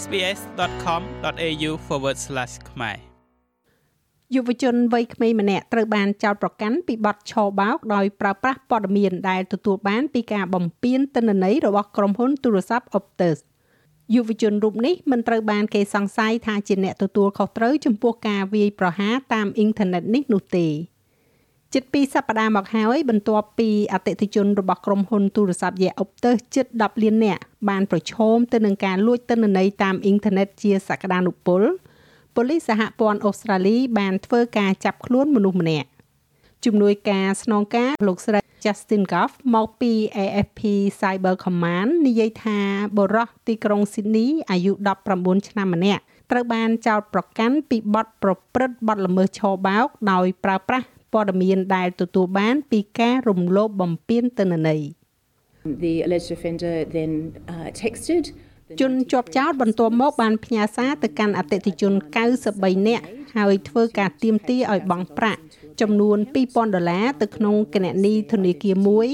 sbs.com.au/ ខ្មែរយុវជនវ័យក្មេងម្នាក់ត្រូវបានចោទប្រកាន់ពីបទឆោបោកដោយប្រើប្រាស់ព័ត៌មានដែលទទួលបានពីការបំពានទិន្នន័យរបស់ក្រុមហ៊ុនទូរស័ព្ទ Optus យុវជនរូបនេះមិនត្រូវបានគេសង្ស័យថាជាអ្នកទទួលខុសត្រូវចំពោះការវាយប្រហារតាមអ៊ីនធឺណិតនេះនោះទេ ជិត2សប្តាហ៍មកហើយបន្ទាប់ពីអតិថិជនរបស់ក្រុមហ៊ុនទូរស័ព្ទយេ Optus ជិត10លាននាក់បានប្រឈមទៅនឹងការលួចទិន្នន័យតាមអ៊ីនធឺណិតជាសក្តានុពលប៉ូលីសសហព័ន្ធអូស្ត្រាលីបានធ្វើការចាប់ខ្លួនមនុស្សម្នាក់ជំនួយការស្នងការលោកស្រី Justin Goff មកពី AFP Cyber Command និយាយថាបរិះទីក្រុង Sydney អាយុ19ឆ្នាំម្នាក់ត្រូវបានចោទប្រកាន់ពីបទប្រព្រឹត្តបទល្មើសឆបោកដោយប្រើប្រាស់ ព័ត៌មានដែលទទួលបានពីការរំលោភបំពានទិន្នន័យ The alleged offender then uh, texted ជនជាប់ចោតបន្ទាប់មកបានផ្ញើសារទៅកាន់អតិថិជន93នាក់ហើយធ្វើការទាមទារឲ្យបង់ប្រាក់ចំនួន2000ដុល្លារទៅក្នុងគណនីធនាគារមួយ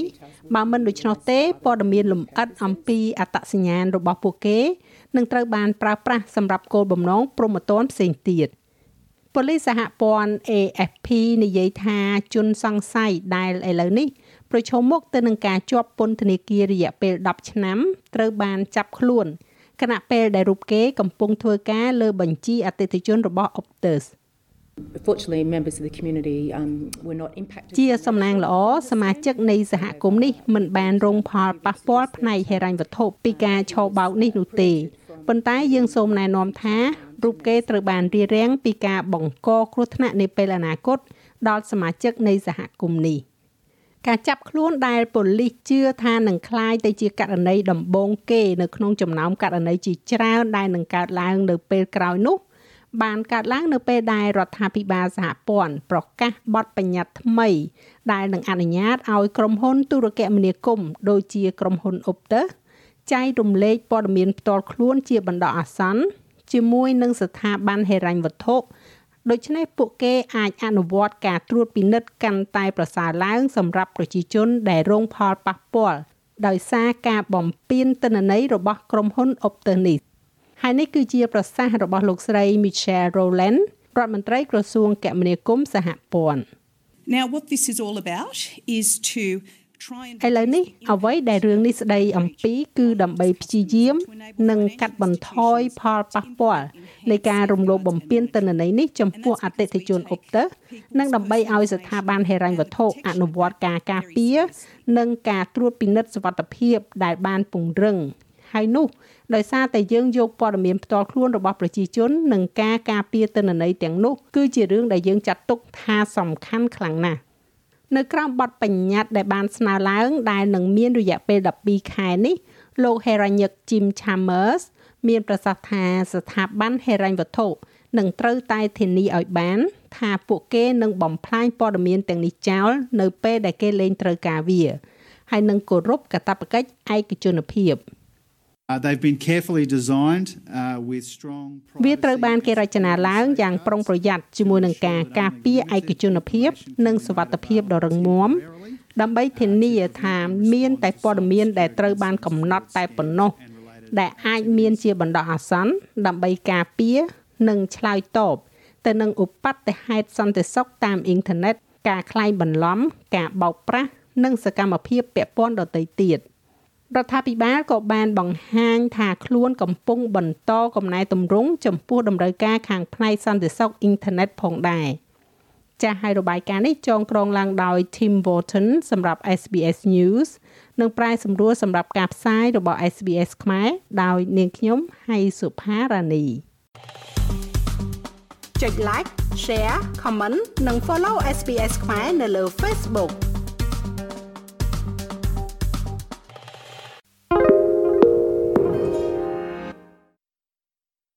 បើមិនដូច្នោះទេព័ត៌មានលម្អិតអំពីអត្តសញ្ញាណរបស់ពួកគេនឹងត្រូវបានប្រើប្រាស់សម្រាប់គោលបំណងប្រមទ័នផ្សេងទៀត ប៉ូលីសសហព័ន្ធ AFP និយាយថាជនសង្ស័យដែលឥឡូវនេះប្រឈមមុខទៅនឹងការជាប់ពន្ធនាគាររយៈពេល10ឆ្នាំត្រូវបានចាប់ខ្លួនខណៈពេលដែលរូបគេកំពុងធ្វើការលើបញ្ជីអតិថិជនរបស់ Optus Fortunately members of the community um were not impacted ជាសំណាងល្អសមាជិកនៃសហគមន៍នេះមិនបានរងផលប៉ះពាល់ផ្នែកហិរញ្ញវត្ថុពីការឆោបោកនេះនោះទេប៉ុន្តែយើងសូមណែនាំថា រូបគេត្រូវបានរៀបរៀងពីការបង្កគ្រោះថ្នាក់នាពេលអនាគតដល់សមាជិកនៃសហគមន៍នេះការចាប់ខ្លួនដែលប៉ូលីសជឿថានឹងคล้ายទៅជាករណីដំបូងគេនៅក្នុងចំណោមករណីជាច្រើនដែលនឹងកើតឡើងនៅពេលក្រោយនោះបានកើតឡើងនៅពេលដែលរដ្ឋាភិបាលសហព័ន្ធប្រកាសបទបញ្ញត្តិថ្មីដែលនឹងអនុញ្ញាតឲ្យក្រុមហ៊ុនទូរគមនាគមន៍ដូចជាក្រុមហ៊ុន Optus ចែករំលែកព័ត៌មានផ្ទាល់ខ្លួនជាបណ្ដោះអាសន្ន ជាមួយនឹងស្ថាប័នហិរញ្ញវត្ថុដូច្នេះពួកគេអាចអនុវត្តការត្រួតពិនិត្យកាន់តែប្រសើរឡើងសម្រាប់ប្រជាជនដែលរងផលប៉ះពាល់ដោយសារការបំពានទិន្នន័យរបស់ក្រុមហ៊ុន Optus នេះហើយនេះគឺជាប្រសាសន៍របស់លោកស្រី Michelle Rowland រដ្ឋមន្ត្រីក្រសួងគមនាគមន៍សហព័ន្ធ Now what this is all about is to ឥឡូវនេះអ្វីដែលរឿងនេះស្ដីអំពីគឺដើម្បីព្យាយាម និងកាត់បន្ថយផលប៉ះពាល់នៃការរំលោភបំពានទិន្នន័យនេះចំពោះអតិថិជនអុបទើនិងដើម្បីឲ្យស្ថាប័នហិរញ្ញវត្ថុអនុវត្តការការពារនិងការត្រួតពិនិត្យសុវត្ថិភាពដែលបានពង្រឹងហើយនោះដោយសារតែយើងយកព័ត៌មានផ្ទាល់ខ្លួនរបស់ប្រជាជននិងការការពារទិន្នន័យទាំងនោះគឺជារឿងដែលយើងចាត់ទុកថាសំខាន់ខ្លាំងណាស់ នៅក្រោមបទបញ្ញត្តិដែលបានស្នើឡើងដែលនឹងមានរយៈពេល12ខែនេះលោក Heranyck Jim Chambers មានប្រសាសន៍ថាស្ថាប័នហិរញ្ញវត្ថុនឹងត្រូវតែធានាឲ្យបាន ថាពួកគេនឹងបំផ្លាញព័ត៌មានទាំងនេះចោលនៅពេលដែលគេលែងត្រូវការវាហើយនឹងគោរពកាតព្វកិច្ចឯកជនភាព។ Uh, they've been carefully designed uh, with strong វាត្រូវបានគេរចនាឡើងយ៉ាងប្រុងប្រយ័ត្នជាមួយនឹងការការពារឯកជនភាព និងសុវត្ថិភាពដ៏រឹងមាំដើម្បីធានាថាមានតែព័ត៌មានដែលត្រូវបានកំណត់តែប៉ុណ្ណោះដែលអាចមានជាបណ្ដោះអាសន្នដើម្បីការពារនិងឆ្លើយតបទៅនឹងឧបទ្ទហេតុសន្តិសុខតាមអ៊ីនធឺណិតការក្លែងបន្លំការបោកប្រាស់និងសកម្មភាពពាក់ព័ន្ធដទៃទៀត។ រដ្ឋាភិបាលក៏បានបង្ហាញថាខ្លួនកំពុងបន្តកំណែទម្រង់ចំពោះតម្រូវការខាងផ្នែកសន្តិសុខអ៊ីនធឺណិតផងដែរចាស់ហើយរបាយការណ៍នេះចងក្រងឡើងដោយ Tim Wharton សម្រាប់ SBS News និងប្រាយសម្រួលសម្រាប់ការផ្សាយរបស់ SBS ខ្មែរដោយនាងខ្ញុំហៃសុផារ៉ានីចុច like share comment និង follow SBS ខ្មែរនៅលើ Facebook